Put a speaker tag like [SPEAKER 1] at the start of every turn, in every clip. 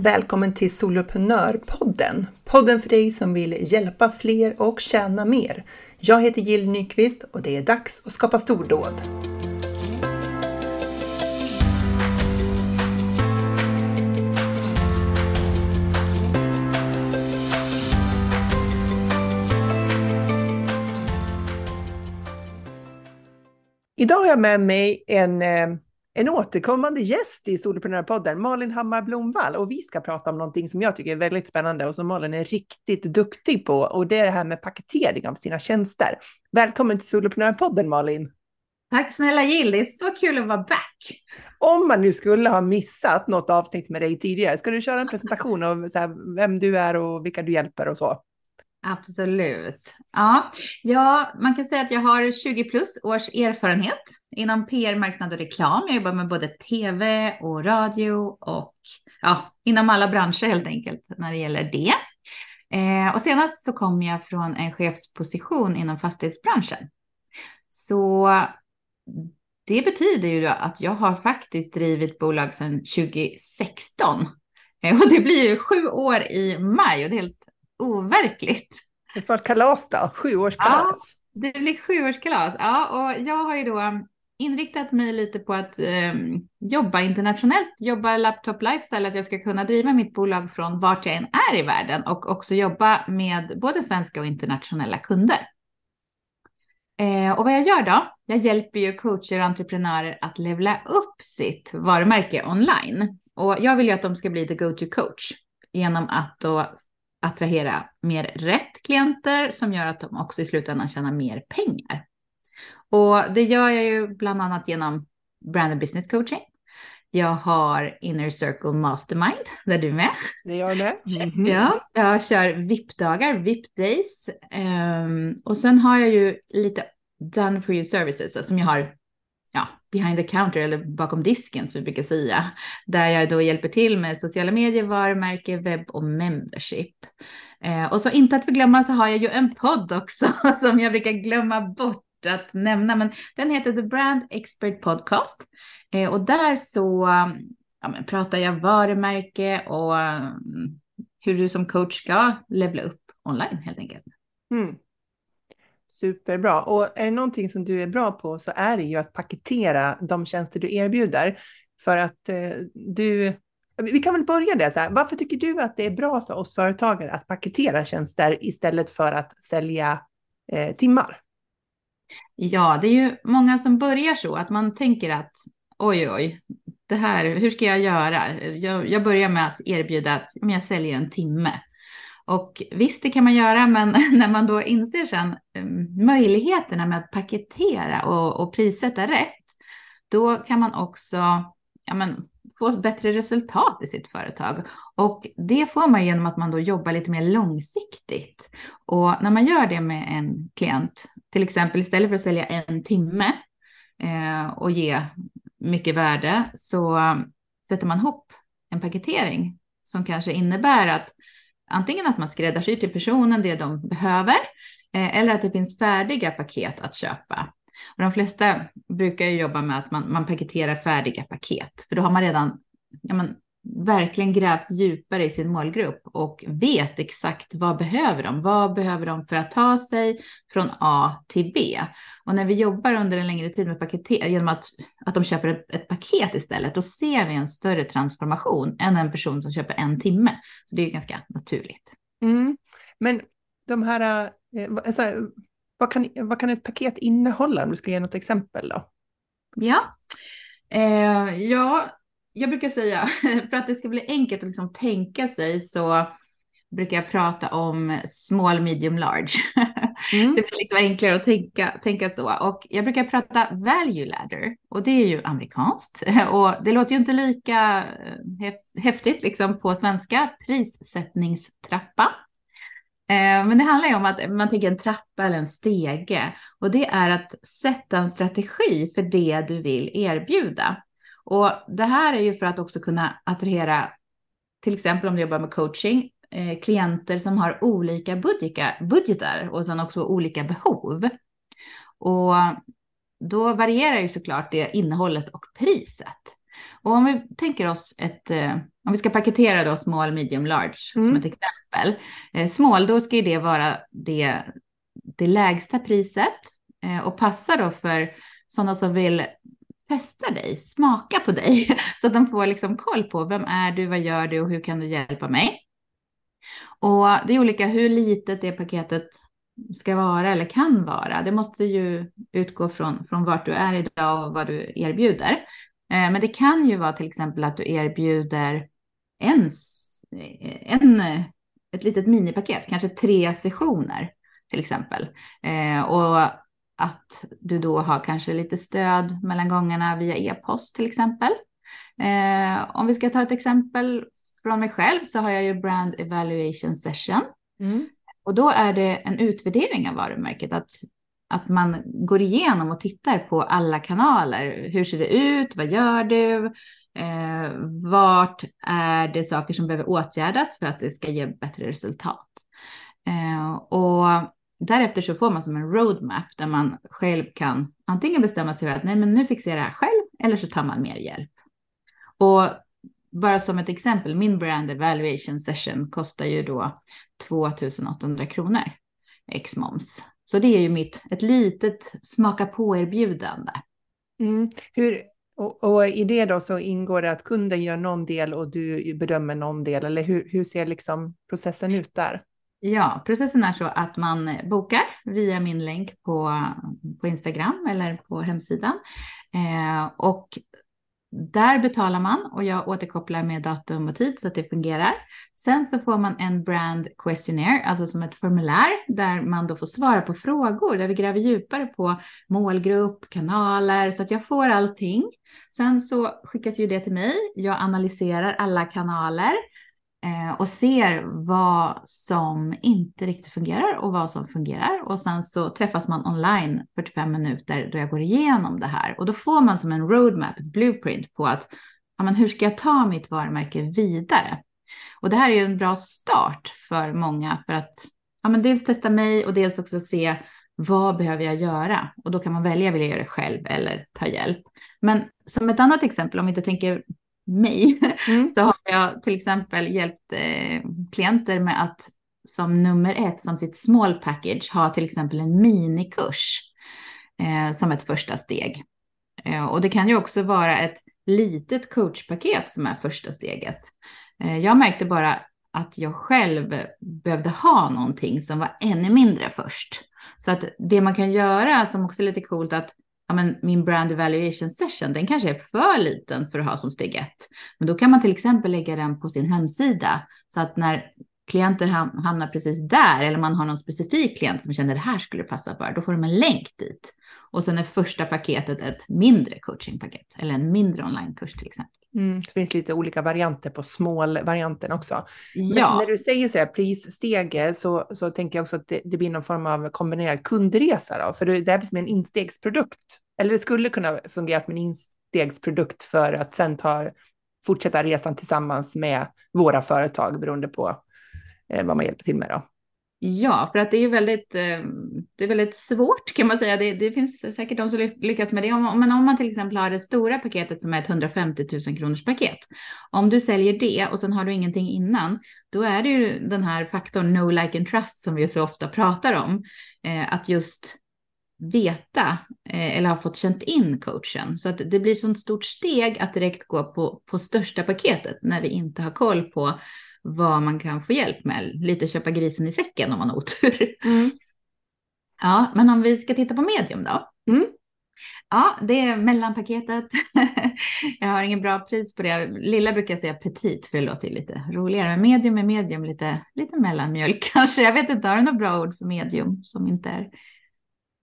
[SPEAKER 1] Välkommen till Soloprenörpodden! Podden för dig som vill hjälpa fler och tjäna mer. Jag heter Jill Nyqvist och det är dags att skapa stordåd. Idag har jag med mig en eh, en återkommande gäst i Soloprenörpodden, Malin Hammar Blomvall. Och vi ska prata om någonting som jag tycker är väldigt spännande och som Malin är riktigt duktig på. Och det är det här med paketering av sina tjänster. Välkommen till Soloprenörpodden Malin!
[SPEAKER 2] Tack snälla Jill, det är så kul att vara back!
[SPEAKER 1] Om man nu skulle ha missat något avsnitt med dig tidigare, ska du köra en presentation av vem du är och vilka du hjälper och så?
[SPEAKER 2] Absolut. Ja, ja, man kan säga att jag har 20 plus års erfarenhet inom PR, marknad och reklam. Jag jobbar med både tv och radio och ja, inom alla branscher helt enkelt när det gäller det. Eh, och senast så kom jag från en chefsposition inom fastighetsbranschen. Så det betyder ju att jag har faktiskt drivit bolag sedan 2016. Eh, och det blir ju sju år i maj och det är helt overkligt.
[SPEAKER 1] Det är snart kalas då, sjuårskalas.
[SPEAKER 2] Ja, det blir sjuårskalas. Ja, och jag har ju då inriktat mig lite på att eh, jobba internationellt, jobba laptop lifestyle, att jag ska kunna driva mitt bolag från vart jag än är i världen och också jobba med både svenska och internationella kunder. Eh, och vad jag gör då? Jag hjälper ju coacher och entreprenörer att levla upp sitt varumärke online. Och jag vill ju att de ska bli the go-to coach genom att då attrahera mer rätt klienter som gör att de också i slutändan tjänar mer pengar. Och det gör jag ju bland annat genom brand and business coaching. Jag har Inner Circle Mastermind, där du är med.
[SPEAKER 1] Det är jag med.
[SPEAKER 2] Mm -hmm. Ja, jag kör VIP-dagar, VIP-days. Um, och sen har jag ju lite done for you services som jag har behind the counter eller bakom disken som vi brukar säga. Där jag då hjälper till med sociala medier, varumärke, webb och membership. Eh, och så inte att förglömma så har jag ju en podd också som jag brukar glömma bort att nämna, men den heter The Brand Expert Podcast. Eh, och där så ja, men, pratar jag varumärke och um, hur du som coach ska levla upp online helt enkelt. Mm.
[SPEAKER 1] Superbra. Och är det någonting som du är bra på så är det ju att paketera de tjänster du erbjuder. För att eh, du, vi kan väl börja där, så här. varför tycker du att det är bra för oss företagare att paketera tjänster istället för att sälja eh, timmar?
[SPEAKER 2] Ja, det är ju många som börjar så att man tänker att oj, oj, det här, hur ska jag göra? Jag, jag börjar med att erbjuda att om jag säljer en timme. Och visst, det kan man göra, men när man då inser sen ehm, möjligheterna med att paketera och, och prissätta rätt, då kan man också ja, men, få bättre resultat i sitt företag. Och det får man genom att man då jobbar lite mer långsiktigt. Och när man gör det med en klient, till exempel istället för att sälja en timme eh, och ge mycket värde, så eh, sätter man ihop en paketering som kanske innebär att antingen att man skräddarsyr till personen det de behöver, eh, eller att det finns färdiga paket att köpa. Och de flesta brukar ju jobba med att man, man paketerar färdiga paket, för då har man redan ja, man, verkligen grävt djupare i sin målgrupp och vet exakt vad behöver de? Vad behöver de för att ta sig från A till B? Och när vi jobbar under en längre tid med paket genom att, att de köper ett, paket istället, då ser vi en större transformation än en person som köper en timme. Så det är ganska naturligt.
[SPEAKER 1] Mm. Men de här, eh, alltså, vad, kan, vad kan ett paket innehålla? Om du ska ge något exempel då.
[SPEAKER 2] Ja, eh, ja jag brukar säga, för att det ska bli enkelt att liksom tänka sig så brukar jag prata om small, medium, large. Mm. det blir liksom enklare att tänka, tänka så. Och jag brukar prata value ladder och det är ju amerikanskt. Och det låter ju inte lika eh, häftigt liksom på svenska, prissättningstrappa. Eh, men det handlar ju om att man tänker en trappa eller en stege och det är att sätta en strategi för det du vill erbjuda. Och det här är ju för att också kunna attrahera, till exempel om du jobbar med coaching, eh, klienter som har olika budgeta, budgetar och sen också olika behov. Och då varierar ju såklart det innehållet och priset. Och om vi tänker oss ett, eh, om vi ska paketera då small, medium, large
[SPEAKER 1] Mm.
[SPEAKER 2] som ett exempel. Eh, small, då ska ju det vara det, det lägsta priset eh, och passa då för sådana som vill testa dig, smaka på dig, så att de får liksom koll på vem är du, vad gör du och hur kan du hjälpa mig? Och det är olika hur litet det paketet ska vara eller kan vara. Det måste ju utgå från, från vart du är idag och vad du erbjuder. Eh, men det kan ju vara till exempel att du erbjuder en, eh, en, eh, ett litet minipaket, kanske tre sessioner till exempel. Eh, och att du då har kanske lite stöd mellan gångerna via e-post till exempel. Eh, om vi ska ta ett exempel från mig själv så har jag ju brand evaluation session.
[SPEAKER 1] Mm.
[SPEAKER 2] Och då är det en utvärdering av varumärket. Att, att man går igenom och tittar på alla kanaler. Hur ser det ut? Vad gör du? Eh, vart är det saker som behöver åtgärdas för att det ska ge bättre resultat? Eh, och därefter så får man som en roadmap där man själv kan antingen bestämma sig för att nej, men nu fixar jag det här själv eller så tar man mer hjälp. Och bara som ett exempel, min brand evaluation session kostar ju då 2800 kronor ex moms. Så det är ju mitt, ett litet smaka på-erbjudande.
[SPEAKER 1] Mm. Hur, och, och i det då så ingår det att kunden gör någon del och du bedömer någon del, eller hur, hur ser liksom processen ut där?
[SPEAKER 2] Ja, processen är så att man bokar via min länk på, på Instagram eller på hemsidan. Eh, och där betalar man och jag återkopplar med datum och tid så att det fungerar. Sen så får man en brand questionnaire, alltså som ett formulär där man då får svara på frågor, där vi gräver djupare på målgrupp, kanaler, så att jag får allting. Sen så skickas ju det till mig. Jag analyserar alla kanaler Eh, och ser vad som inte riktigt fungerar och vad som fungerar. Och sen så träffas man online 45 minuter då jag går igenom det här. Och då får man som en roadmap, ett blueprint på att ja, men hur ska jag ta mitt varumärke vidare? Och det här är ju en bra start för många för att ja, men dels testa mig och dels också se vad behöver jag göra? Och då kan man välja, vill jag göra det själv eller ta hjälp? Men som ett annat exempel, om vi inte tänker mig,
[SPEAKER 1] Mm.
[SPEAKER 2] så har jag till exempel hjälpt eh, klienter med att som nummer ett, som sitt small package, ha till exempel en minikurs eh, som ett första steg. Eh, och det kan ju också vara ett litet coachpaket som är första steget. Eh, jag märkte bara att jag själv behövde ha någonting som var ännu mindre först. Så att det man kan göra som också är lite coolt att ja, men min brand evaluation session, den kanske är för liten för att ha som steg ett. Men då kan man till exempel lägga den på sin hemsida så att när klienter hamnar precis där eller man har någon specifik klient som känner det här skulle passa för, då får de en länk dit. Och sen är första paketet ett mindre coachingpaket eller en mindre onlinekurs till exempel.
[SPEAKER 1] Mm. Det finns lite olika varianter på small-varianten också. Men
[SPEAKER 2] Ja,
[SPEAKER 1] när du säger så här prisstege så, så tänker jag också att det, det blir någon form av kombinerad kundresa då, för det, det här blir som en instegsprodukt. Eller det skulle kunna fungera som en instegsprodukt för att sen ta, fortsätta resan tillsammans med våra företag beroende på eh, vad man hjälper till med då.
[SPEAKER 2] Ja, för att det är väldigt, eh, det är väldigt svårt kan man säga. Det, det finns säkert de som lyckas med det. Om, men om man till exempel har det stora paketet som är ett 150 000 kronors paket. Om du säljer det och sen har du ingenting innan, då är det ju den här faktorn no like and trust som vi så ofta pratar om. Eh, att just veta eh, eller ha fått känt in coachen. Så att det blir sånt stort steg att direkt gå på, på största paketet när vi inte har koll på vad man kan få hjälp med. Lite köpa grisen i säcken om man har otur. Ja, men om vi ska titta på medium då.
[SPEAKER 1] Mm.
[SPEAKER 2] Ja, det är mellanpaketet. jag har ingen bra pris på det. Lilla brukar jag säga petit för det låter lite roligare. Men medium är medium, lite, lite mellanmjölk kanske. Jag vet inte, har du några bra ord för medium som inte är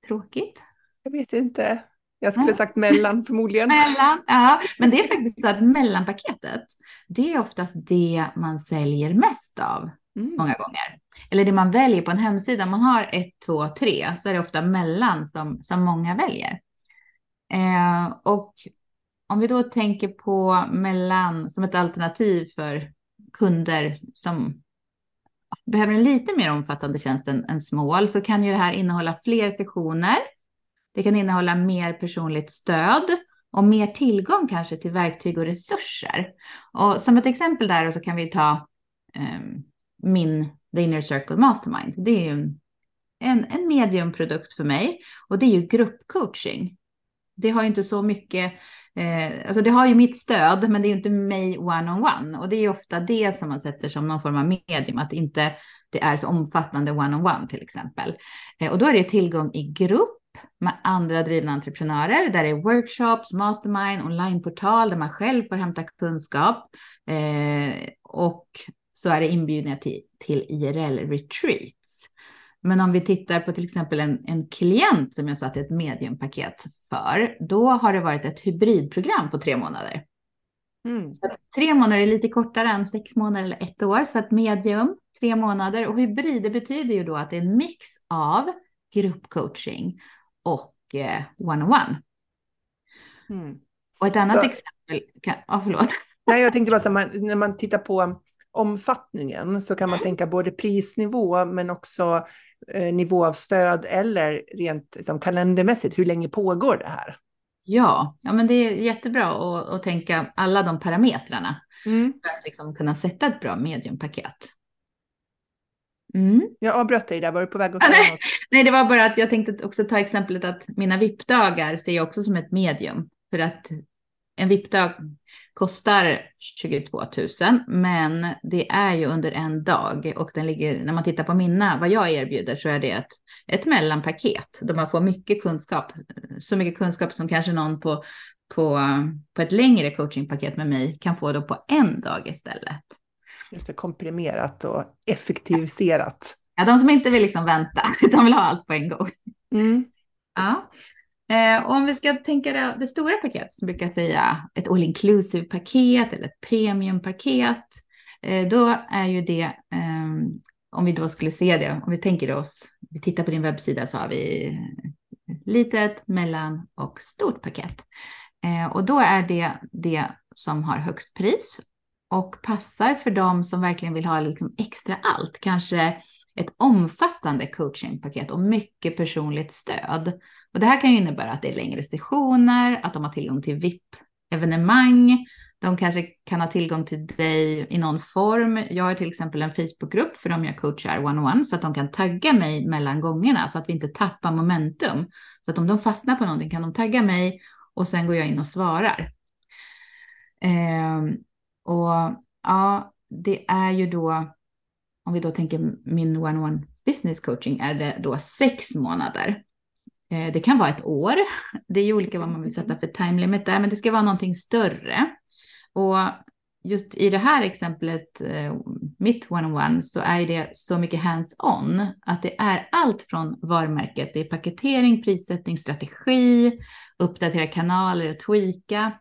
[SPEAKER 2] tråkigt?
[SPEAKER 1] Jag vet inte. Jag skulle
[SPEAKER 2] Mm.
[SPEAKER 1] sagt mellan förmodligen.
[SPEAKER 2] Mellan, ja, men det är faktiskt så att mellanpaketet, det är oftast det man säljer mest av
[SPEAKER 1] Mm.
[SPEAKER 2] många gånger. Eller det man väljer på en hemsida. Man har ett, två, tre så är det ofta mellan som, som många väljer. Eh, och om vi då tänker på mellan som ett alternativ för kunder som behöver en lite mer omfattande tjänst än, än small så kan ju det här innehålla fler sektioner. Det kan innehålla mer personligt stöd och mer tillgång kanske till verktyg och resurser. Och som ett exempel där så kan vi ta um, min The Inner Circle Mastermind. Det är ju en, en, en mediumprodukt för mig och det är ju gruppcoaching. Det har ju inte så mycket, eh, alltså det har ju mitt stöd, men det är ju inte mig one-on-one. On one. Och det är ju ofta det som man sätter som någon form av medium, att inte det är så omfattande one-on-one on till exempel. Eh, och då är det tillgång i grupp andra drivna entreprenörer. Där det är workshops, mastermind, onlineportal där man själv får hämta kunskap. Eh, och så är det inbjudningar till, till IRL-retreats. Men om vi tittar på till exempel en, en klient som jag satt ett mediumpaket för, då har det varit ett hybridprogram på tre månader. Mm. Tre månader är lite kortare än sex månader eller ett år, så att medium, tre månader. Och hybrid, det betyder ju då att det är en mix av gruppcoaching och eh, one-on-one. Mm. Och ett annat så, exempel, kan, ja förlåt.
[SPEAKER 1] Nej, jag tänkte bara så här, när man tittar på omfattningen så kan man tänka både prisnivå men också eh, nivå av stöd eller rent liksom, kalendermässigt, hur länge pågår det här?
[SPEAKER 2] Ja, ja men det är jättebra att, att tänka alla de parametrarna mm. för att liksom kunna sätta ett bra mediumpaket.
[SPEAKER 1] Mm. Jag avbröt dig där, var du på väg att säga något?
[SPEAKER 2] Nej, det var bara att jag tänkte också ta exemplet att mina VIP-dagar ser jag också som ett medium. För att en VIP-dag kostar 22 000, men det är ju under en dag och den ligger, när man tittar på mina, vad jag erbjuder så är det ett, ett mellanpaket där man får mycket kunskap, så mycket kunskap som kanske någon på, på, på ett längre coachingpaket med mig kan få då på en dag istället.
[SPEAKER 1] Just det, komprimerat och effektiviserat.
[SPEAKER 2] Ja, de som inte vill liksom vänta, de vill ha allt på en gång. Mm. Ja. Eh, om vi ska tänka det, det stora paketet som brukar säga ett all inclusive paket eller ett premiumpaket, eh, då är ju det, eh, om vi då skulle se det, om vi tänker oss, vi tittar på din webbsida så har vi litet, mellan och stort paket. Eh, och då är det det som har högst pris och passar för dem som verkligen vill ha liksom extra allt, kanske ett omfattande coachingpaket och mycket personligt stöd. Och det här kan ju innebära att det är längre sessioner, att de har tillgång till VIP-evenemang, de kanske kan ha tillgång till dig i någon form. Jag har till exempel en Facebookgrupp för dem jag coachar one-on-one så att de kan tagga mig mellan gångerna så att vi inte tappar momentum. Så att om de fastnar på någonting kan de tagga mig och sen går jag in och svarar. Eh, och ja, det är ju då, om vi då tänker min one-on-one business coaching, är det då sex månader. Eh, det kan vara ett år. Det är ju olika vad man vill sätta för time limit där, men det ska vara någonting större. Och just i det här exemplet, eh, mitt one-on-one, så är det så mycket hands-on att det är allt från varumärket, det är paketering, prissättning, strategi, uppdatera kanaler och tweaka.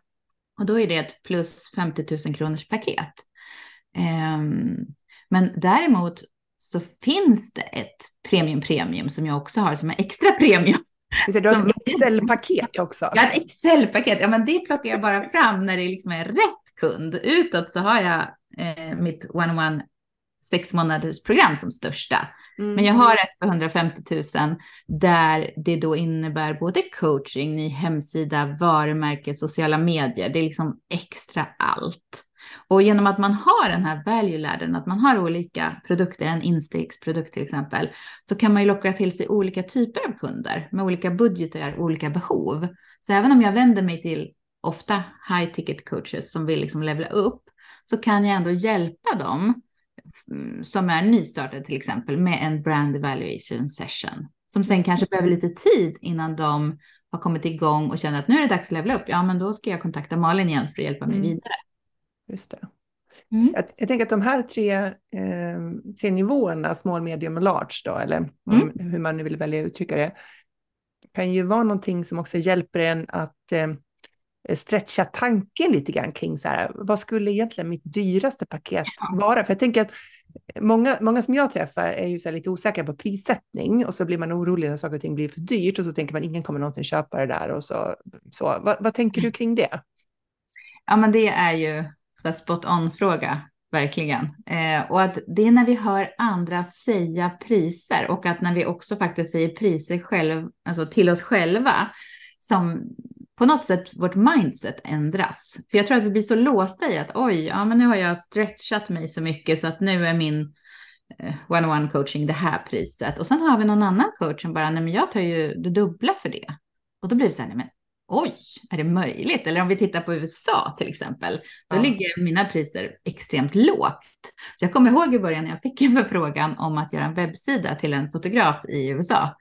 [SPEAKER 2] Och då är det ett plus 50 000 kronors paket. Um, men däremot så finns det ett premium premium som jag också har som är extra premium.
[SPEAKER 1] Du har ett Excel-paket också.
[SPEAKER 2] Ja, ett Excel-paket. Ja, men det plockar jag bara fram när det liksom är rätt kund. Utåt så har jag eh, mitt one-on-one sex månaders program som största. Mm. Men jag har ett för 150 000 där det då innebär både coaching, ny hemsida, varumärke, sociala medier. Det är liksom extra allt. Och genom att man har den här value-ladden, att man har olika produkter, en instegsprodukt till exempel, så kan man ju locka till sig olika typer av kunder med olika budgetar, olika behov. Så även om jag vänder mig till ofta high ticket coaches som vill liksom levla upp, så kan jag ändå hjälpa dem mm, som är nystartade till exempel med en brand evaluation session som sen kanske behöver lite tid innan de har kommit igång och känner att nu är det dags att levla upp. Ja, men då ska jag kontakta Malin igen för att hjälpa mig mm. vidare.
[SPEAKER 1] Just det. Mm. Jag, jag, tänker att de här tre, eh, tre nivåerna, small, medium och large, då, eller mm. hur man nu vill välja att uttrycka det, kan ju vara någonting som också hjälper en att eh, stretcha tanken lite grann kring så här, vad skulle egentligen mitt dyraste paket vara? För jag tänker att många, många som jag träffar är ju så lite osäkra på prissättning och så blir man orolig när saker och ting blir för dyrt och så tänker man ingen kommer någonsin köpa det där och så. så. Vad, vad tänker du kring det?
[SPEAKER 2] Ja, men det är ju så spot on-fråga, verkligen. Eh, och att det är när vi hör andra säga priser och att när vi också faktiskt säger priser själv, alltså till oss själva, som på något sätt vårt mindset ändras. För jag tror att vi blir så låsta i att oj, ja men nu har jag stretchat mig så mycket så att nu är min eh, one-on-one coaching det här priset. Och sen har vi någon annan coach som bara, nej men jag tar ju det dubbla för det. Och då blir det så här, nej men oj, är det möjligt? Eller om vi tittar på USA till exempel, då ja. ligger mina priser extremt lågt. Så jag kommer ihåg i början när jag fick en förfrågan om att göra en webbsida till en fotograf i USA.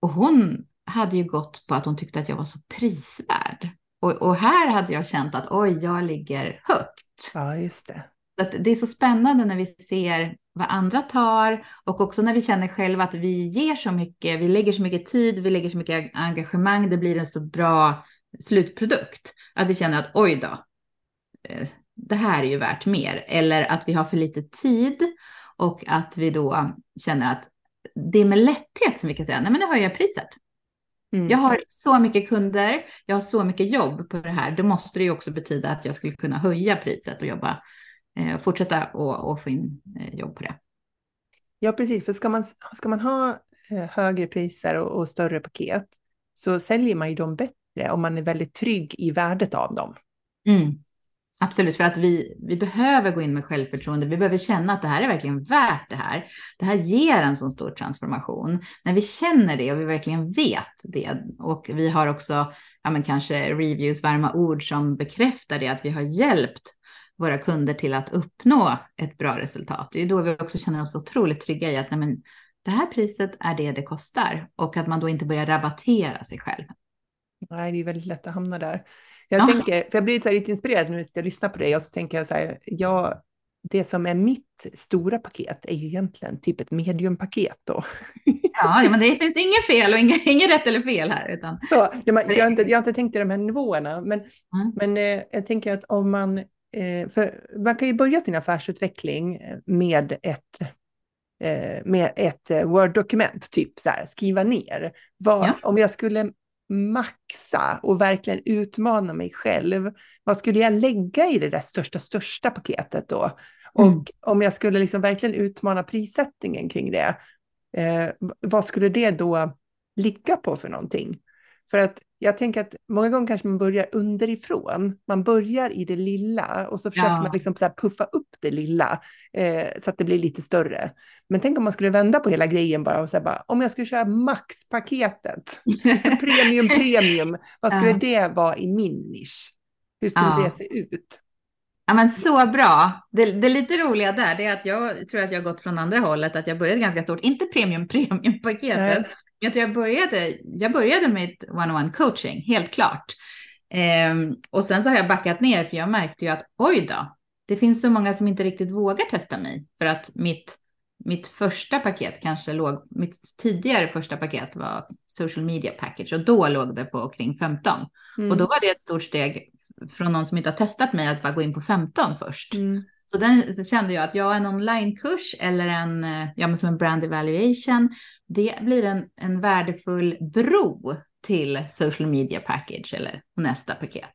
[SPEAKER 2] Och hon hade ju gått på att hon tyckte att jag var så prisvärd. Och, och här hade jag känt att oj, jag ligger högt.
[SPEAKER 1] Ja, just det.
[SPEAKER 2] Att det är så spännande när vi ser vad andra tar och också när vi känner själva att vi ger så mycket, vi lägger så mycket tid, vi lägger så mycket engagemang, det blir en så bra slutprodukt. Att vi känner att oj då, eh, det här är ju värt mer. Eller att vi har för lite tid och att vi då känner att det är med lätthet som vi kan säga, nej men nu höjer jag priset. Mm. Jag har så mycket kunder, jag har så mycket jobb på det här. Då måste det ju också betyda att jag skulle kunna höja priset och jobba, eh, fortsätta och, och få in eh, jobb på det.
[SPEAKER 1] Ja, precis. För ska man, ska man ha eh, högre priser och, och, större paket så säljer man ju dem bättre om man är väldigt trygg i värdet av dem.
[SPEAKER 2] Mm. Absolut, för att vi, vi behöver gå in med självförtroende. Vi behöver känna att det här är verkligen värt det här. Det här ger en sån stor transformation. När vi känner det och vi verkligen vet det och vi har också ja, men kanske reviews, varma ord som bekräftar det, att vi har hjälpt våra kunder till att uppnå ett bra resultat. Det är då vi också känner oss otroligt trygga i att nej, men, det här priset är det det kostar och att man då inte börjar rabattera sig själv.
[SPEAKER 1] Nej, det är väldigt lätt att hamna där. Jag ja. tänker, för jag blir så lite inspirerad när jag lyssnar på dig och så tänker jag så här, ja, det som är mitt stora paket är ju egentligen typ ett mediumpaket då.
[SPEAKER 2] Ja, men det finns inget fel och inget, inget rätt eller fel här. Utan...
[SPEAKER 1] Så, jag, har inte, jag har inte tänkt i de här nivåerna, men, mm. men eh, jag tänker att om man, eh, för man kan ju börja sin affärsutveckling med ett eh, med ett eh, Word-dokument, typ så här, skriva ner. Vad, ja. Om jag skulle maxa och verkligen utmana mig själv. Vad skulle jag lägga i det där största, största paketet då? Och mm. om jag skulle liksom verkligen utmana prissättningen kring det, eh, vad skulle det då ligga på för någonting? För att jag tänker att många gånger kanske man börjar underifrån. Man börjar i det lilla och så försöker ja. man liksom så puffa upp det lilla eh, så att det blir lite större. Men tänk om man skulle vända på hela grejen bara och säga bara, om jag skulle köra maxpaketet, premium, premium, vad skulle ja. det vara i min nisch? Hur skulle ja. det se ut?
[SPEAKER 2] Ja, men så bra. Det, det lite roliga där det är att jag tror att jag har gått från andra hållet, att jag började ganska stort, inte premium premium paketet. Jag tror jag började, jag började med ett one-on-one coaching, helt klart. Ehm, och sen så har jag backat ner för jag märkte ju att oj då, det finns så många som inte riktigt vågar testa mig för att mitt, mitt första paket kanske låg, mitt tidigare första paket var social media package och då låg det på kring 15. Mm. Och då var det ett stort steg från någon som inte har testat mig att bara gå in på 15 först. Mm. Så den så kände jag att jag en onlinekurs eller en, eh, ja, men som en brand evaluation, det blir en, en värdefull bro till social media package eller nästa paket.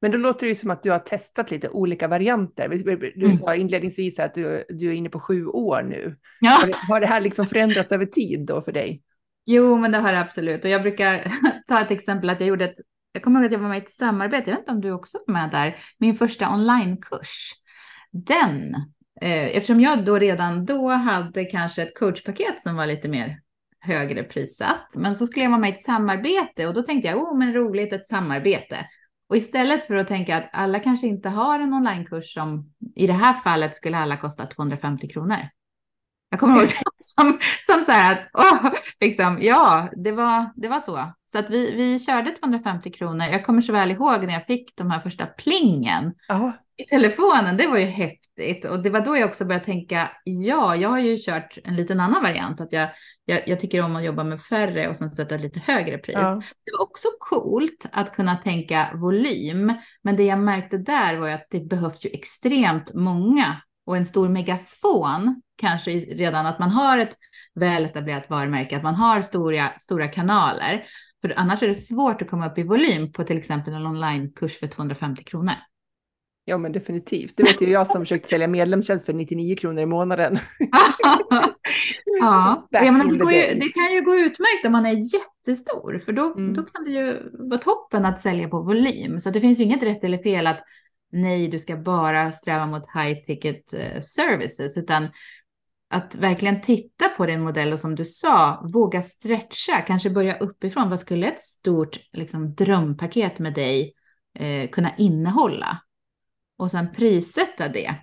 [SPEAKER 1] Men då låter det ju som att du har testat lite olika varianter. Du mm. sa inledningsvis att du, du är inne på sju år nu. Ja. Har, det, har det här liksom förändrats över tid då för dig?
[SPEAKER 2] Jo, men det har det absolut. Och jag brukar ta ett exempel att jag gjorde ett, jag kommer ihåg att jag var med i ett samarbete, jag vet inte om du också var med där, min första onlinekurs den, eh, eftersom jag då redan då hade kanske ett coachpaket som var lite mer högre prissatt, men så skulle jag vara med i ett samarbete och då tänkte jag, oh men roligt, ett samarbete. Och istället för att tänka att alla kanske inte har en onlinekurs som i det här fallet skulle alla kosta 250 kronor. Jag kommer ihåg som, som så här, oh, liksom, ja, det var, det var så. Så att vi, vi körde 250 kronor. Jag kommer så väl ihåg när jag fick de här första plingen. Aha i telefonen, det var ju häftigt. Och det var då jag också började tänka, ja, jag har ju kört en liten annan variant, att jag, jag, jag tycker om att jobba med färre och sen sätta ett lite högre pris. Ja. Det var också coolt att kunna tänka volym, men det jag märkte där var att det behövs ju extremt många och en stor megafon kanske redan att man har ett väletablerat varumärke, att man har stora, stora kanaler. För annars är det svårt att komma upp i volym på till exempel en onlinekurs för 250 kronor.
[SPEAKER 1] Ja, men definitivt. Det vet ju jag som försökte sälja medlemstjänst för 99 kronor i månaden.
[SPEAKER 2] ja, ja men det, ju, det, kan ju gå utmärkt om man är jättestor, för då, mm. då kan det ju vara toppen att sälja på volym. Så det finns ju inget rätt eller fel att nej, du ska bara sträva mot high ticket eh, services, utan att verkligen titta på din modell och som du sa, våga stretcha, kanske börja uppifrån. Vad skulle ett stort liksom, drömpaket med dig eh, kunna innehålla? Och sen prissätta det.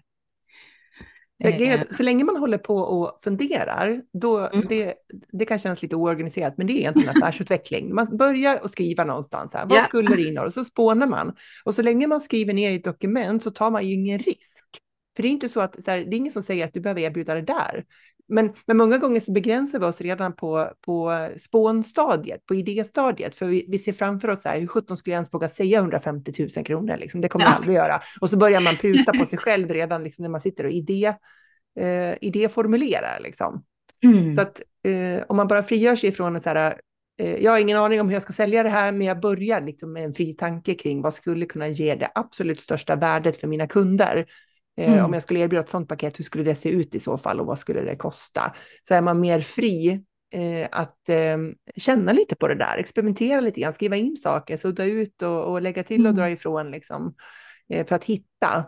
[SPEAKER 1] Eh, så länge man håller på och funderar, då, mm. det, det kan kännas lite oorganiserat, men det är egentligen affärsutveckling. Man börjar att skriva någonstans, här, vad ja. skulle det innehålla? Och så spånar man. Och så länge man skriver ner i ett dokument så tar man ju ingen risk. För det är inte så att, så här, det är ingen som säger att du behöver erbjuda det där. Men, men många gånger så begränsar vi oss redan på, på spånstadiet, på idéstadiet, för vi, vi ser framför oss så här, hur sjutton skulle jag ens våga säga 150 000 kronor, liksom? det kommer ja. jag aldrig göra. Och så börjar man pruta på sig själv redan liksom, när man sitter och idé, eh, idéformulerar. Liksom. Mm. Så att eh, om man bara frigör sig ifrån en så här, eh, jag har ingen aning om hur jag ska sälja det här, men jag börjar liksom med en fri tanke kring vad skulle kunna ge det absolut största värdet för mina kunder. Eh, mm. Om jag skulle erbjuda ett sådant paket, hur skulle det se ut i så fall och vad skulle det kosta? Så är man mer fri eh, att eh, känna lite på det där, experimentera lite grann, skriva in saker, sudda ut och, och lägga till och mm. dra ifrån liksom, eh, för att hitta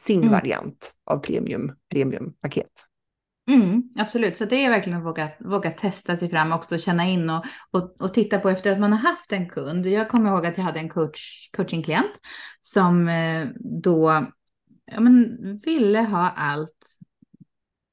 [SPEAKER 1] sin mm. variant av premium, premiumpaket.
[SPEAKER 2] Mm, absolut, så det är verkligen att våga, våga testa sig fram också, känna in och, och, och, titta på efter att man har haft en kund. Jag kommer ihåg att jag hade en coach, coachingklient som eh, då ja, men, ville ha allt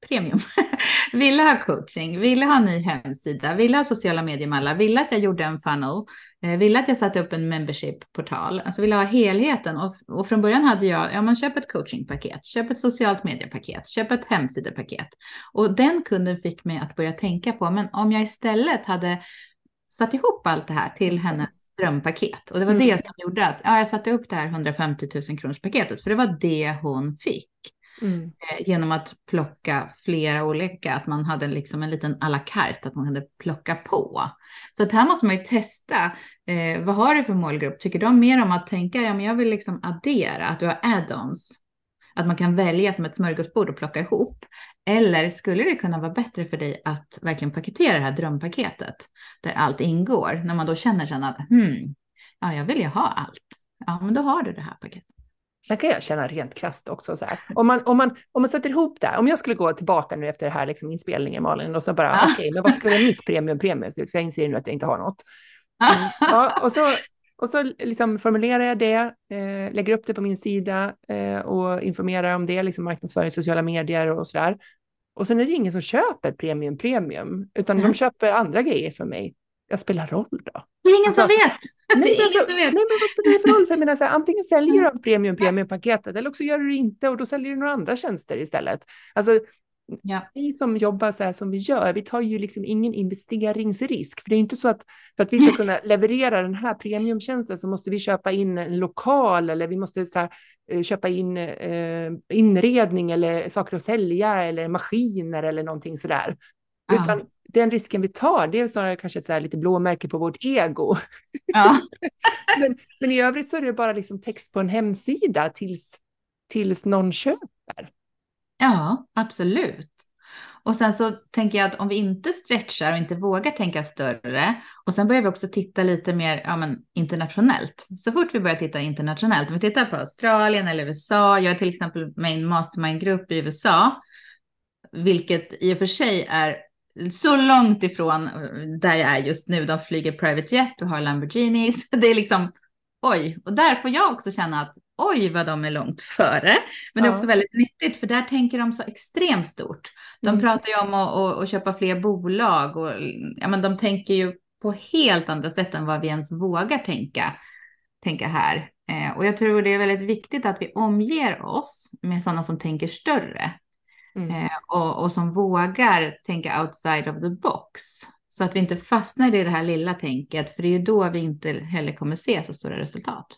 [SPEAKER 2] premium. ville ha coaching, ville ha ny hemsida, ville ha sociala mediemallar, ville att jag gjorde en funnel, eh, ville att jag satte upp en membership-portal, alltså ville ha helheten. Och, och från början hade jag, ja man köp ett coachingpaket, köp ett socialt mediepaket, köp ett hemsidepaket. Och den kunden fick mig att börja tänka på, men om jag istället hade satt ihop allt det här till hennes drömpaket. Och det var mm. det som gjorde att ja, jag satte upp det här 150 000 kronors paketet, för det var det hon fick. Mm. Eh, genom att plocka flera olika, att man hade liksom en liten à la carte, att man kunde plocka på. Så att här måste man ju testa, eh, vad har du för målgrupp? Tycker de mer om att tänka, ja men jag vill liksom addera, att du har add-ons, att man kan välja som ett smörgåsbord och plocka ihop. Eller skulle det kunna vara bättre för dig att verkligen paketera det här drömpaketet där allt ingår när man då känner sen att hmm, ja, jag vill ju ha allt. Ja, men då har du det här paketet.
[SPEAKER 1] Sen kan jag känna rent krasst också så här, om man, om, man, om man sätter ihop det, om jag skulle gå tillbaka nu efter det här liksom inspelningen Malin och så bara, ja. okej, okay, men vad skulle mitt premium premium se ut? För jag inser nu att jag inte har något. Mm, ja, och så och så liksom formulerar jag det, eh, lägger upp det på min sida eh, och informerar om det, liksom marknadsföring, sociala medier och sådär. Och sen är det ingen som köper premium premium, utan mm. de köper andra grejer för mig. Jag spelar roll då.
[SPEAKER 2] Det är ingen alltså, som vet.
[SPEAKER 1] Nej, ingen alltså, som vet. nej, men vad spelar det för roll? För jag menar, så här, antingen säljer du premium premium-paketet eller också gör du det inte och då säljer du några andra tjänster istället. Alltså, Ja. Vi som jobbar så här som vi gör, vi tar ju liksom ingen investeringsrisk. För det är inte så att för att vi ska kunna leverera den här premiumtjänsten så måste vi köpa in en lokal eller vi måste så här, eh, köpa in eh, inredning eller saker att sälja eller maskiner eller någonting sådär. Ja. Utan den risken vi tar, det är snarare kanske ett så lite blåmärke på vårt ego. Ja. men, men i övrigt så är det bara liksom text på en hemsida tills, tills någon köper.
[SPEAKER 2] Ja, absolut. Och sen så tänker jag att om vi inte stretchar och inte vågar tänka större och sen börjar vi också titta lite mer ja, men, internationellt. Så fort vi börjar titta internationellt, om vi tittar på Australien eller USA, jag är till exempel med i en mastermind-grupp i USA, vilket i och för sig är så långt ifrån där jag är just nu. De flyger private jet och har Lamborghinis. Det är liksom oj, och där får jag också känna att oj vad de är långt före. Men det är också väldigt nyttigt för där tänker de så extremt stort. De mm. pratar ju om att, att, att, köpa fler bolag och ja, men de tänker ju på helt andra sätt än vad vi ens vågar tänka, tänka här. Eh, och jag tror det är väldigt viktigt att vi omger oss med sådana som tänker större. Mm. Eh, och, och som vågar tänka outside of the box. Så att vi inte fastnar i det här lilla tänket, för det är ju då vi inte heller kommer se så stora resultat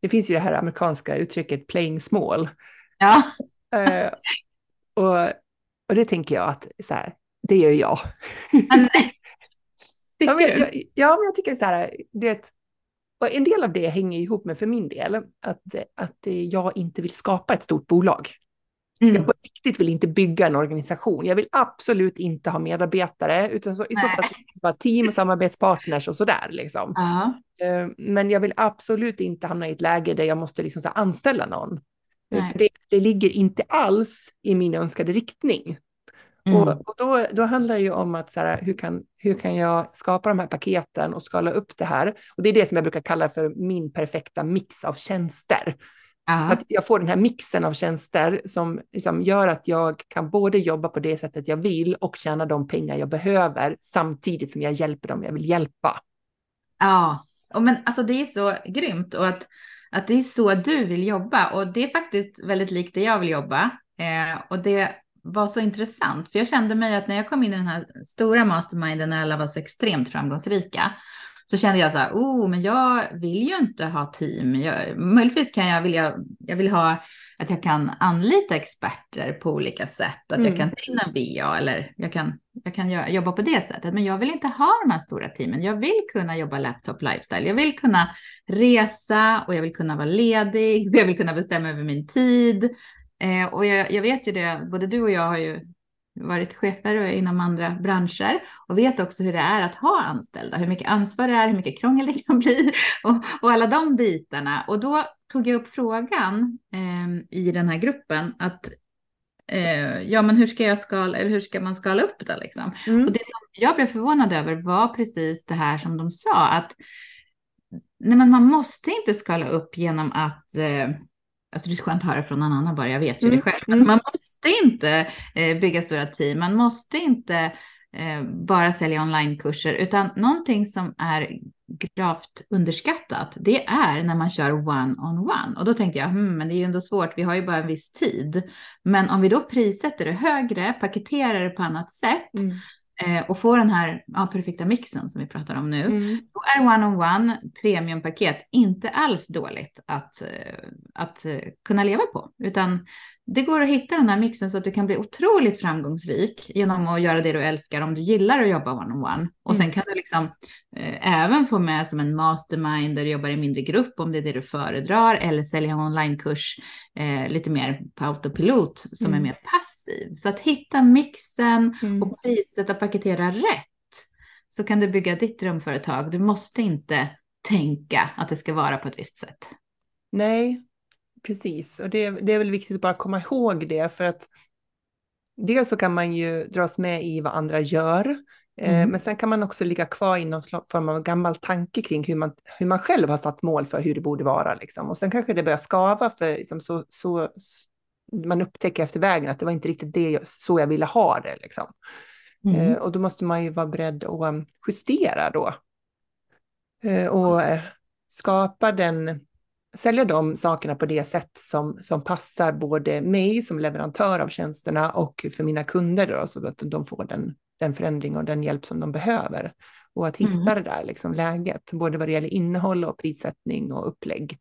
[SPEAKER 1] det finns ju det här amerikanska uttrycket playing small.
[SPEAKER 2] Ja.
[SPEAKER 1] Uh, och, och det tänker jag att så här, det gör jag. ja, men, jag, ja, men jag tycker så här, det, och en del av det hänger ihop med för min del att, att jag inte vill skapa ett stort bolag. Mm. Jag på riktigt vill inte bygga en organisation. Jag vill absolut inte ha medarbetare, utan så, i så fall vara team och samarbetspartners och sådär. Liksom. Uh-huh. Men jag vill absolut inte hamna i ett läge där jag måste liksom, så anställa någon. För det, det ligger inte alls i min önskade riktning. Mm. Och, och, då, då handlar det ju om att så här, hur, kan, hur kan jag skapa de här paketen och skala upp det här? Och det är det som jag brukar kalla för min perfekta mix av tjänster. Aha. Så att jag får den här mixen av tjänster som liksom gör att jag kan både jobba på det sättet jag vill och tjäna de pengar jag behöver samtidigt som jag hjälper dem jag vill hjälpa.
[SPEAKER 2] Ja, och men alltså det är så grymt och att, att det är så du vill jobba och det är faktiskt väldigt likt det jag vill jobba. Eh, och det var så intressant, för jag kände mig att när jag kom in i den här stora masterminden när alla var så extremt framgångsrika, så kände jag så här, oh, men jag vill ju inte ha team. Jag, möjligtvis kan jag vilja, jag vill ha att jag kan anlita experter på olika sätt, att mm. jag kan ta in en VA eller jag kan, jag kan jobba på det sättet. Men jag vill inte ha de här stora teamen. Jag vill kunna jobba laptop lifestyle. Jag vill kunna resa och jag vill kunna vara ledig. Jag vill kunna bestämma över min tid. Eh, och jag, jag, vet ju det, både du och jag har ju varit chefer inom andra branscher och vet också hur det är att ha anställda, hur mycket ansvar det är, hur mycket krångel det kan bli och, och alla de bitarna. Och då tog jag upp frågan eh, i den här gruppen att eh, ja, men hur ska jag skala, eller hur ska man skala upp det liksom? Mm. Och det som jag blev förvånad över var precis det här som de sa att nej, men man måste inte skala upp genom att eh, Alltså det är skönt att höra från någon annan bara, jag vet ju mm. det själv. Men man måste inte eh, bygga stora team, man måste inte eh, bara sälja onlinekurser, utan någonting som är gravt underskattat, det är när man kör one-on-one. Och då tänkte jag, hmm, men det är ju ändå svårt, vi har ju bara en viss tid. Men om vi då prissätter det högre, paketerar det på annat sätt, mm och få den här ja, perfekta mixen som vi pratar om nu, mm. då är one-on-one premiumpaket inte alls dåligt att, eh, att eh, kunna leva på, utan det går att hitta den här mixen så att du kan bli otroligt framgångsrik genom att göra det du älskar om du gillar att jobba one-on-one. Och sen mm. kan du liksom eh, även få med som en mastermind där du jobbar i mindre grupp om det är det du föredrar eller sälja en onlinekurs eh, lite mer på autopilot som mm. är mer passiv. Så att hitta mixen mm. och priset och paketera rätt så kan du bygga ditt drömföretag. Du måste inte tänka att det ska vara på ett visst sätt.
[SPEAKER 1] Nej, precis. Och det, det är väl viktigt att bara komma ihåg det för att dels så kan man ju dras med i vad andra gör. Eh, mm. Men sen kan man också ligga kvar i någon form av gammal tanke kring hur man, hur man själv har satt mål för hur det borde vara. Liksom. Och sen kanske det börjar skava för liksom, så, så, man upptäcker efter vägen att det var inte riktigt det, så jag ville ha det. Liksom. Mm. Eh, och då måste man ju vara beredd att um, justera då. Eh, och skapa den sälja de sakerna på det sätt som, som passar både mig som leverantör av tjänsterna och för mina kunder då, så att de får den, den förändring och den hjälp som de behöver. Och att hitta mm. det där liksom läget, både vad det gäller innehåll och prissättning och upplägg.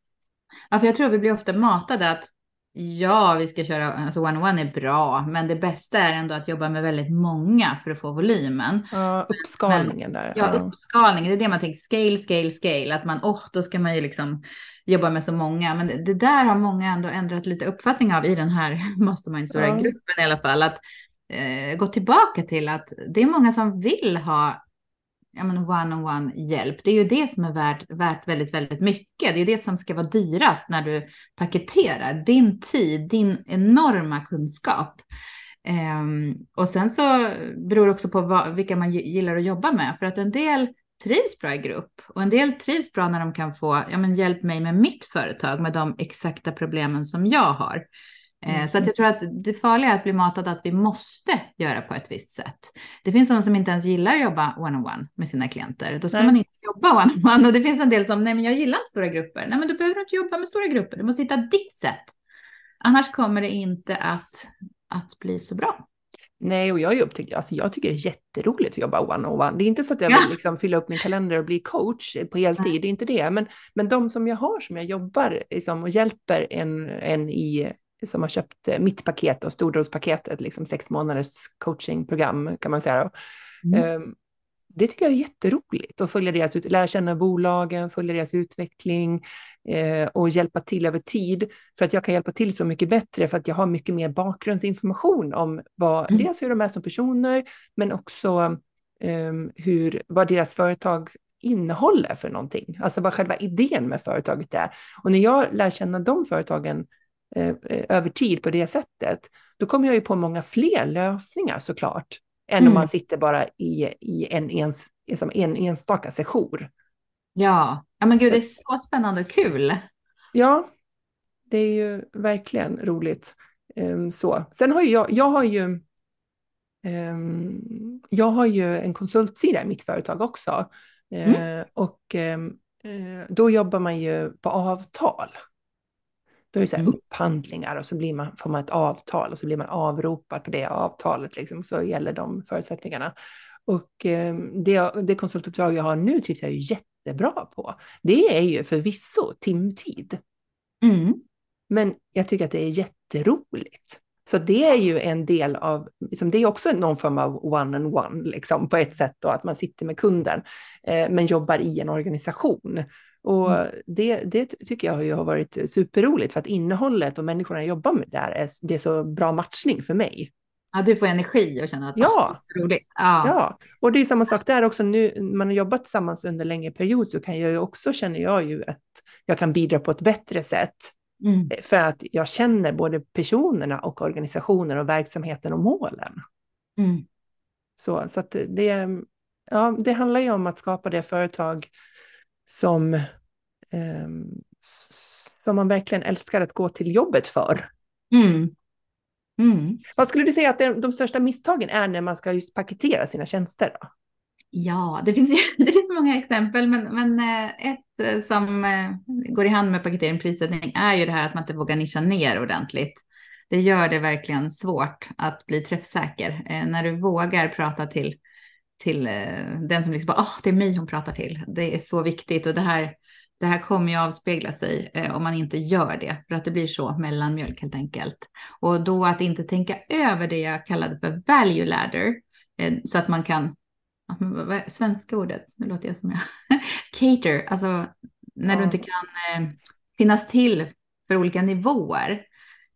[SPEAKER 2] Ja, för jag tror vi blir ofta matade att Ja, vi ska köra, alltså one-on-one är bra, men det bästa är ändå att jobba med väldigt många för att få volymen.
[SPEAKER 1] Ja, uppskalningen men, där.
[SPEAKER 2] Ja, ja, uppskalningen, det är det man tänker, scale, scale, scale, att man, åh, oh, då ska man ju liksom jobba med så många, men det, det, där har många ändå ändrat lite uppfattning av i den här mastermind-gruppen ja. i alla fall, att eh, gå tillbaka till att det är många som vill ha one-on-one hjälp. Det är ju det som är värt, värt väldigt, väldigt mycket. Det är ju det som ska vara dyrast när du paketerar din tid, din enorma kunskap. Um, och sen så beror det också på vad, vilka man gillar att jobba med, för att en del trivs bra i grupp och en del trivs bra när de kan få ja, men hjälp mig med mitt företag med de exakta problemen som jag har. Mm. Så att jag tror att det farliga är att bli matad att vi måste göra på ett visst sätt. Det finns sådana som inte ens gillar att jobba one-on-one med sina klienter. Då ska nej. man inte jobba one-on-one. Och det finns en del som, nej men jag gillar inte stora grupper. Nej men du behöver inte jobba med stora grupper. Du måste hitta ditt sätt. Annars kommer det inte att, att bli så bra.
[SPEAKER 1] Nej, och jag har upptäckt, alltså jag tycker det är jätteroligt att jobba one-on-one. Det är inte så att jag vill liksom fylla upp min kalender och bli coach på heltid, det är inte det. Men, men de som jag har som jag jobbar liksom, och hjälper en, en i som har köpt mitt paket och stordrospaketet, liksom sex månaders coachingprogram kan man säga. Mm. Um, det tycker jag är jätteroligt att följa deras, lära känna bolagen, följa deras utveckling och hjälpa till över tid. För att jag kan hjälpa till så mycket bättre för att jag har mycket mer bakgrundsinformation om vad, mm. dels hur de är som personer, men också eh, hur, vad deras företag innehåller för någonting. Alltså vad själva idén med företaget är. Och när jag lär känna de företagen eh, eh över tid på det sättet, då kommer jag ju på många fler lösningar såklart än mm. om man sitter bara i, i en, ens, liksom en enstaka session.
[SPEAKER 2] Ja. ja, men gud det är så spännande och kul.
[SPEAKER 1] Ja, det är ju verkligen roligt. Um, så. Sen har ju jag, jag har ju, um, jag har ju en konsultsida i mitt företag också. Mm. Uh, och um, uh, då jobbar man ju på avtal. Då är det så här mm. upphandlingar och så blir man, får man ett avtal och så blir man avropad på det avtalet, liksom, så gäller de förutsättningarna. Och eh, det, det konsultuppdrag jag har nu trivs jag ju jättebra på. Det är ju förvisso timtid. Mm. Men jag tycker att det är jätteroligt. Så det är ju en del av, liksom, det är också någon form av one-on-one liksom, på ett sätt då, att man sitter med kunden, eh, men jobbar i en organisation. Och mm. det, det tycker jag har varit superroligt för att innehållet och människorna jag jobbar med där är, det är så bra matchning för mig.
[SPEAKER 2] Ja, du får energi och känner att
[SPEAKER 1] ja.
[SPEAKER 2] det är roligt. Ja.
[SPEAKER 1] ja, och det är samma sak där också. Nu man har jobbat tillsammans under en längre period så kan jag ju också, känner jag ju, att jag kan bidra på ett bättre sätt. Mm. För att jag känner både personerna och organisationen och verksamheten och målen. Mm. Så, så att det, ja, det handlar ju om att skapa det företag som, eh, som man verkligen älskar att gå till jobbet för. Mm. Mm. Vad skulle du säga att de, de största misstagen är när man ska just paketera sina tjänster? Då?
[SPEAKER 2] Ja, det finns, det finns många exempel, men, men eh, ett eh, som eh, går i hand med paketering prissättning är ju det här att man inte vågar nischa ner ordentligt. Det gör det verkligen svårt att bli träffsäker. När du vågar prata till till eh, den som liksom bara, oh, det är mig hon pratar till. Det är så viktigt och det här, det här kommer ju avspegla sig eh, om man inte gör det, för att det blir så mellanmjölk helt enkelt. Och då att inte tänka över det jag kallade för value ladder, eh, så att man kan, vad är svenska ordet, nu låter jag som jag, cater, alltså när ja. du inte kan eh, finnas till för olika nivåer.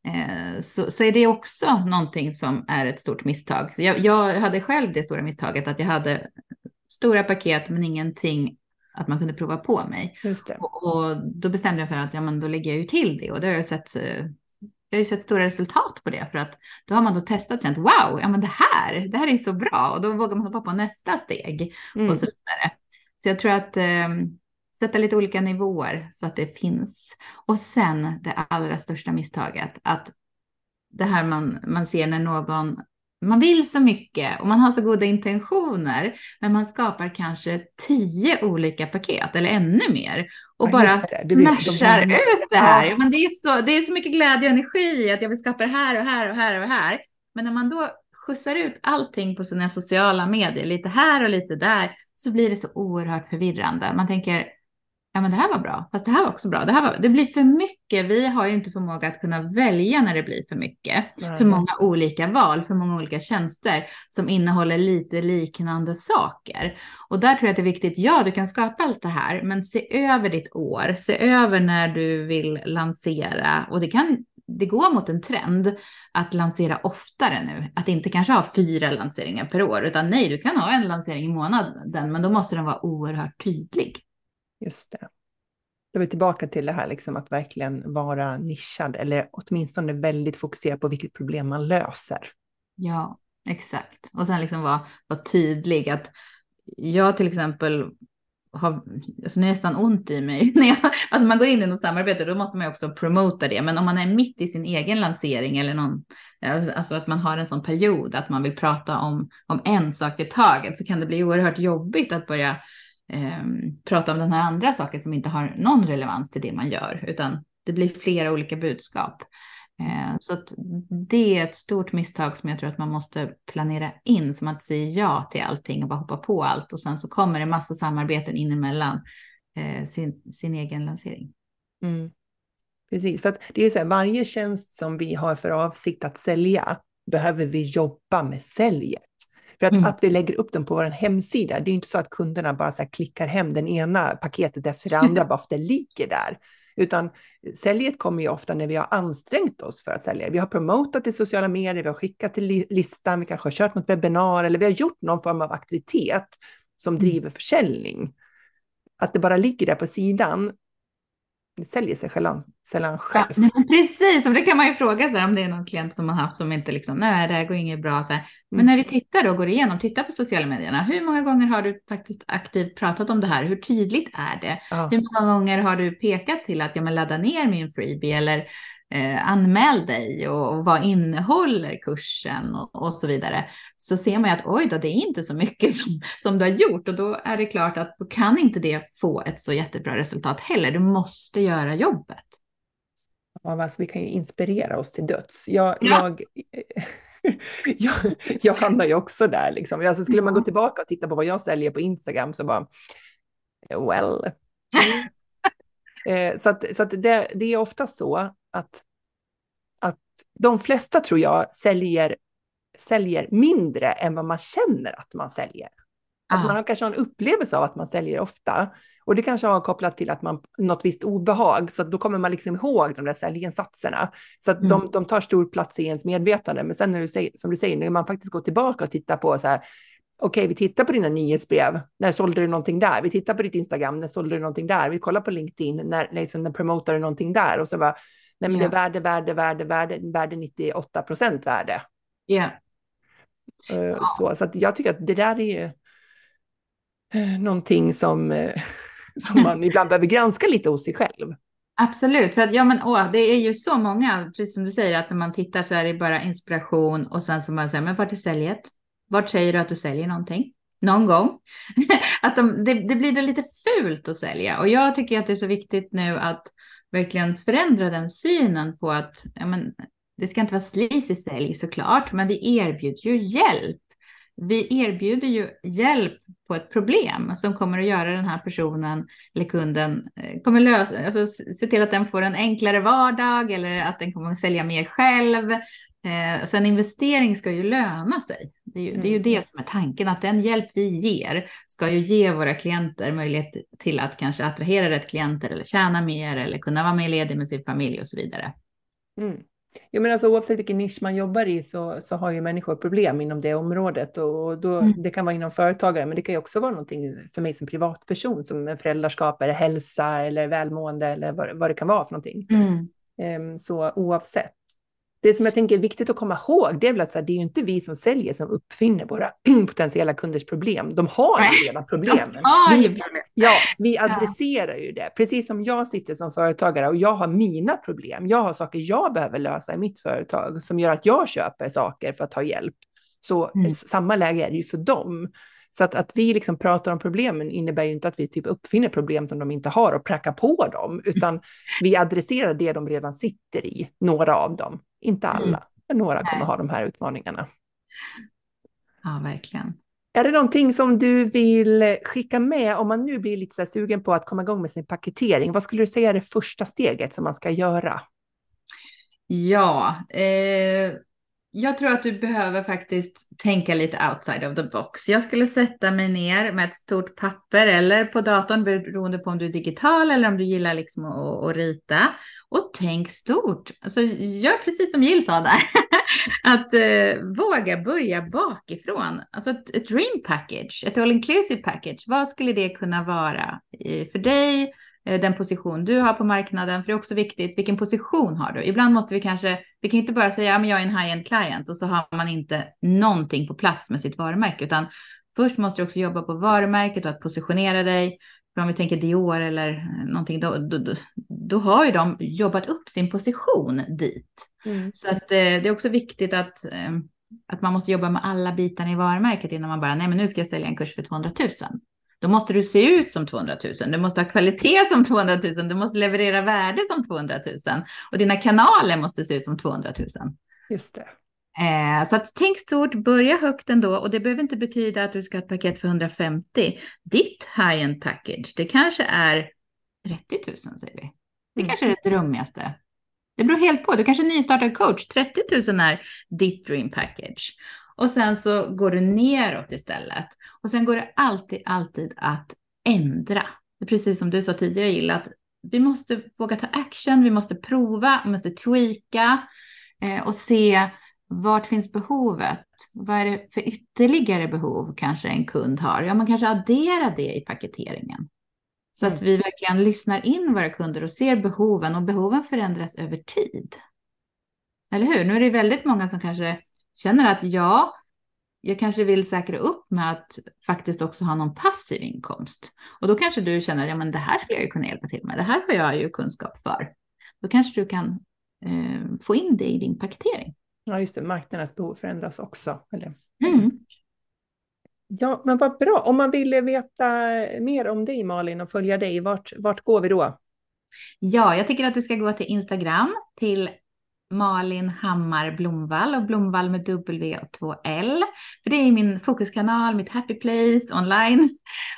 [SPEAKER 2] Eh, så, så är det också någonting som är ett stort misstag. Jag, jag, hade själv det stora misstaget att jag hade stora paket men ingenting att man kunde prova på mig. Och, och, då bestämde jag för att ja, men då lägger jag ju till det och då har jag sett eh, jag har ju sett stora resultat på det för att då har man då testat och känt wow, ja men det här, det här är så bra och då vågar man hoppa på nästa steg mm. och så vidare. Så jag tror att eh, sätta lite olika nivåer så att det finns. Och sen det allra största misstaget, att det här man, man ser när någon man vill så mycket och man har så goda intentioner, men man skapar kanske tio olika paket eller ännu mer och ja, bara smashar ut det här. Ja. Men det, är så, det är så mycket glädje och energi att jag vill skapa det här och här och här och här. Men när man då skjutsar ut allting på sina sociala medier, lite här och lite där, så blir det så oerhört förvirrande. Man tänker, ja men det här var bra, fast det här var också bra. Det, här var, det blir för mycket. Vi har ju inte förmåga att kunna välja när det blir för mycket. Nej. För många olika val, för många olika tjänster som innehåller lite liknande saker. Och där tror jag att det är viktigt, ja du kan skapa allt det här, men se över ditt år, se över när du vill lansera. Och det kan det går mot en trend att lansera oftare nu. Att inte kanske ha fyra lanseringar per år, utan nej, du kan ha en lansering i månaden, men då måste den vara oerhört tydlig.
[SPEAKER 1] Just det. Då är vi tillbaka till det här liksom att verkligen vara nischad eller åtminstone väldigt fokuserad på vilket problem man löser.
[SPEAKER 2] Ja, exakt. Och sen liksom vara, vara tydlig att jag till exempel har alltså nästan ont i mig. När jag, alltså man går in i något samarbete, då måste man ju också promota det. Men om man är mitt i sin egen lansering eller någon, alltså att man har en sån period att man vill prata om, om en sak i taget, så kan det bli oerhört jobbigt att börja eh, prata om den här andra saken som inte har någon relevans till det man gör, utan det blir flera olika budskap. Eh, så att det är ett stort misstag som jag tror att man måste planera in, som att säga ja till allting och bara hoppa på allt och sen så kommer det massa samarbeten in emellan eh, sin, sin egen lansering. Mm.
[SPEAKER 1] Precis, för att det är så här, varje tjänst som vi har för avsikt att sälja behöver vi jobba med säljet. För att, mm. att vi lägger upp dem på vår hemsida, det är inte så att kunderna bara så klickar hem den ena paketet efter det andra bara för att det ligger där. Utan säljet kommer ju ofta när vi har ansträngt oss för att sälja. Vi har promotat i sociala medier, vi har skickat till listan, vi kanske har kört något webbinar eller vi har gjort någon form av aktivitet som mm. driver försäljning. Att det bara ligger där på sidan, säljer sig sällan, sällan själv.
[SPEAKER 2] Ja, precis, och det kan man ju fråga sig om det är någon klient som man haft som inte liksom, nej, det här går inget bra. Så här. Men mm. när vi tittar och går igenom, tittar på sociala medierna, hur många gånger har du faktiskt aktivt pratat om det här? Hur tydligt är det? Ja. Hur många gånger har du pekat till att jag men ladda ner min freebie eller eh, anmäl dig och, och vad innehåller kursen och, och, så vidare. Så ser man ju att oj då, det är inte så mycket som, som du har gjort och då är det klart att då kan inte det få ett så jättebra resultat heller. Du måste göra jobbet.
[SPEAKER 1] Ja, alltså, vi kan ju inspirera oss till döds. Jag, ja. jag, jag, jag hamnar ju också där. Liksom. Alltså, skulle man gå tillbaka och titta på vad jag säljer på Instagram så bara, well. Eh, så att, så att det, det, är ofta så att, att de flesta tror jag säljer, säljer mindre än vad man känner att man säljer. Alltså man har kanske en upplevelse av att man säljer ofta. Och det kanske har kopplat till att man något visst obehag, så då kommer man liksom ihåg de där säljinsatserna. Så att mm. de, de tar stor plats i ens medvetande. Men sen när du säger, som du säger, när man faktiskt går tillbaka och tittar på så här, okej, vi tittar på dina nyhetsbrev. När sålde du någonting där? Vi tittar på ditt Instagram. När sålde du någonting där? Vi kollar på LinkedIn. När, liksom, när promotar du någonting där? Och så bara, nej men yeah. det är värde, värde, värde, värde, värde 98 procent värde.
[SPEAKER 2] Yeah.
[SPEAKER 1] Uh, så, så jag tycker att det där är ju uh, någonting som, uh, som man ibland behöver granska lite hos sig själv.
[SPEAKER 2] Absolut, för att ja, men, åh, det är ju så många, precis som du säger, att när man tittar så är det bara inspiration och sen så man säger, men vart är säljet? Vart säger du att du säljer någonting? Någon gång. att de, det, det, blir då lite fult att sälja. Och jag tycker att det är så viktigt nu att verkligen förändra den synen på att ja, men, det ska inte vara sleazy sälj såklart, men vi erbjuder ju hjälp. Vi erbjuder ju hjälp på ett problem som kommer att göra den här personen eller kunden, eh, kommer lösa, alltså se till att den får en enklare vardag eller att den kommer att sälja mer själv Eh, så en investering ska ju löna sig. Det är ju, mm. det är ju mm. det som är tanken, att den hjälp vi ger ska ju ge våra klienter möjlighet till att kanske attrahera rätt klienter eller tjäna mer eller kunna vara mer ledig med sin familj och så vidare.
[SPEAKER 1] Mm. Jo, men alltså, oavsett vilken nisch man jobbar i så, så har ju människor problem inom det området. Och då, mm. Det kan vara inom företagare, men det kan ju också vara någonting för mig som privatperson, som föräldraskap eller hälsa eller välmående eller vad, vad det kan vara för någonting. Mm. Um, så oavsett det som jag tänker är viktigt att komma ihåg, det är väl att det är ju inte vi som säljer som uppfinner våra potentiella kunders problem. De har ju redan problemen. Vi, ja, vi adresserar ju det. Precis som jag sitter som företagare och jag har mina problem. Jag har saker jag behöver lösa i mitt företag som gör att jag köper saker för att ha hjälp. Så mm. samma läge är det ju för dem. Så att, att vi liksom pratar om problemen innebär ju inte att vi typ uppfinner problem som de inte har och prackar på dem, utan vi adresserar det de redan sitter i, några av dem. Inte mm. alla, men några kommer ha de här utmaningarna.
[SPEAKER 2] Ja, verkligen.
[SPEAKER 1] Är det någonting som du vill skicka med om man nu blir lite så sugen på att komma igång med sin paketering? Vad skulle du säga är det första steget som man ska göra?
[SPEAKER 2] Ja, eh, jag tror att du behöver faktiskt tänka lite outside of the box. Jag skulle sätta mig ner med ett stort papper eller på datorn beroende på om du är digital eller om du gillar liksom att, att rita. Och tänk stort. Alltså, gör precis som Jill sa där. att eh, våga börja bakifrån. Alltså ett, ett dream package, ett all inclusive package. Vad skulle det kunna vara eh, för dig? Eh, den position du har på marknaden. För det är också viktigt, vilken position har du? Ibland måste vi kanske, vi kan inte bara säga, men jag är en high-end client och så har man inte någonting på plats med sitt varumärke, utan först måste du också jobba på varumärket och att positionera dig. För om vi tänker Dior eller någonting, då, då, då, då har ju de jobbat upp sin position dit. Mm. Så att eh, det är också viktigt att, eh, att man måste jobba med alla bitarna i varumärket innan man bara, nej men nu ska jag sälja en kurs för 200 000. Då måste du se ut som 200 000. Du måste ha kvalitet som 200 000. Du måste leverera värde som 200 000. Och dina kanaler måste se ut som 200 000.
[SPEAKER 1] Just det.
[SPEAKER 2] Eh, så att tänk stort, börja högt ändå. Och det behöver inte betyda att du ska ha ett paket för 150. Ditt high-end package, det kanske är 30 000 säger vi. Det mm. kanske är det drömmigaste. Det beror helt på. Du kanske är nystartad coach. 30 000 är ditt dream package. Och sen så går du neråt istället. Och sen går det alltid, alltid att ändra. Precis som du sa tidigare Gilla, att vi måste våga ta action, vi måste prova, vi måste tweaka eh, och se vart finns behovet? Vad är det för ytterligare behov kanske en kund har? Ja, man kanske adderar det i paketeringen. Så mm. att vi verkligen lyssnar in våra kunder och ser behoven och behoven förändras över tid. Eller hur? Nu är det väldigt många som kanske känner att ja, jag kanske vill säkra upp med att faktiskt också ha någon passiv inkomst. Och då kanske du känner, ja men det här skulle jag ju kunna hjälpa till med. Det här har jag ju kunskap för. Då kanske du kan eh, få in det i din paketering.
[SPEAKER 1] Ja, just det. Marknadens behov förändras också. Eller? Mm. Ja, men vad bra. Om man ville veta mer om dig Malin och följa dig, vart, vart går vi då?
[SPEAKER 2] Ja, jag tycker att du ska gå till Instagram, till Malin Hammar Blomvall och Blomvall med W och 2L. För det är min fokuskanal, mitt happy place online.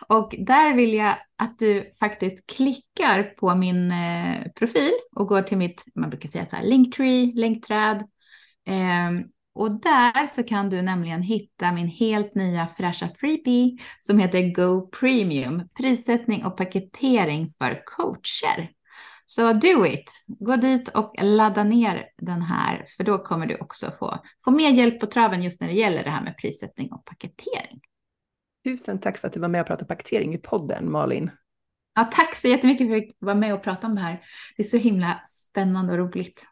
[SPEAKER 2] Och där vill jag att du faktiskt klickar på min eh, profil och går till mitt, man brukar säga så här, linktree, länkträd. Eh, och där så kan du nämligen hitta min helt nya fräscha freebie som heter Go Premium, prissättning och paketering för coacher. Så do it! Gå dit och ladda ner den här, för då kommer du också få, få mer hjälp på traven just när det gäller det här med prissättning och paketering.
[SPEAKER 1] Tusen tack för att du var med och pratade paketering i podden, Malin.
[SPEAKER 2] Ja, tack så jättemycket för att du var med och prata om det här. Det är så himla spännande och roligt.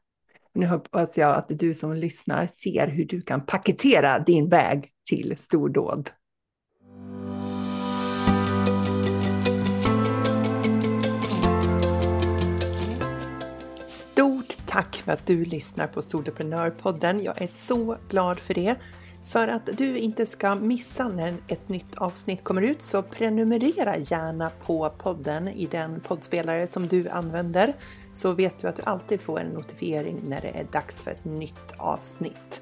[SPEAKER 1] Nu hoppas jag att du som lyssnar ser hur du kan paketera din väg till stordåd. För att du lyssnar på Soloprenörpodden. Jag är så glad för det. För att du inte ska missa när ett nytt avsnitt kommer ut så prenumerera gärna på podden i den poddspelare som du använder så vet du att du alltid får en notifiering när det är dags för ett nytt avsnitt.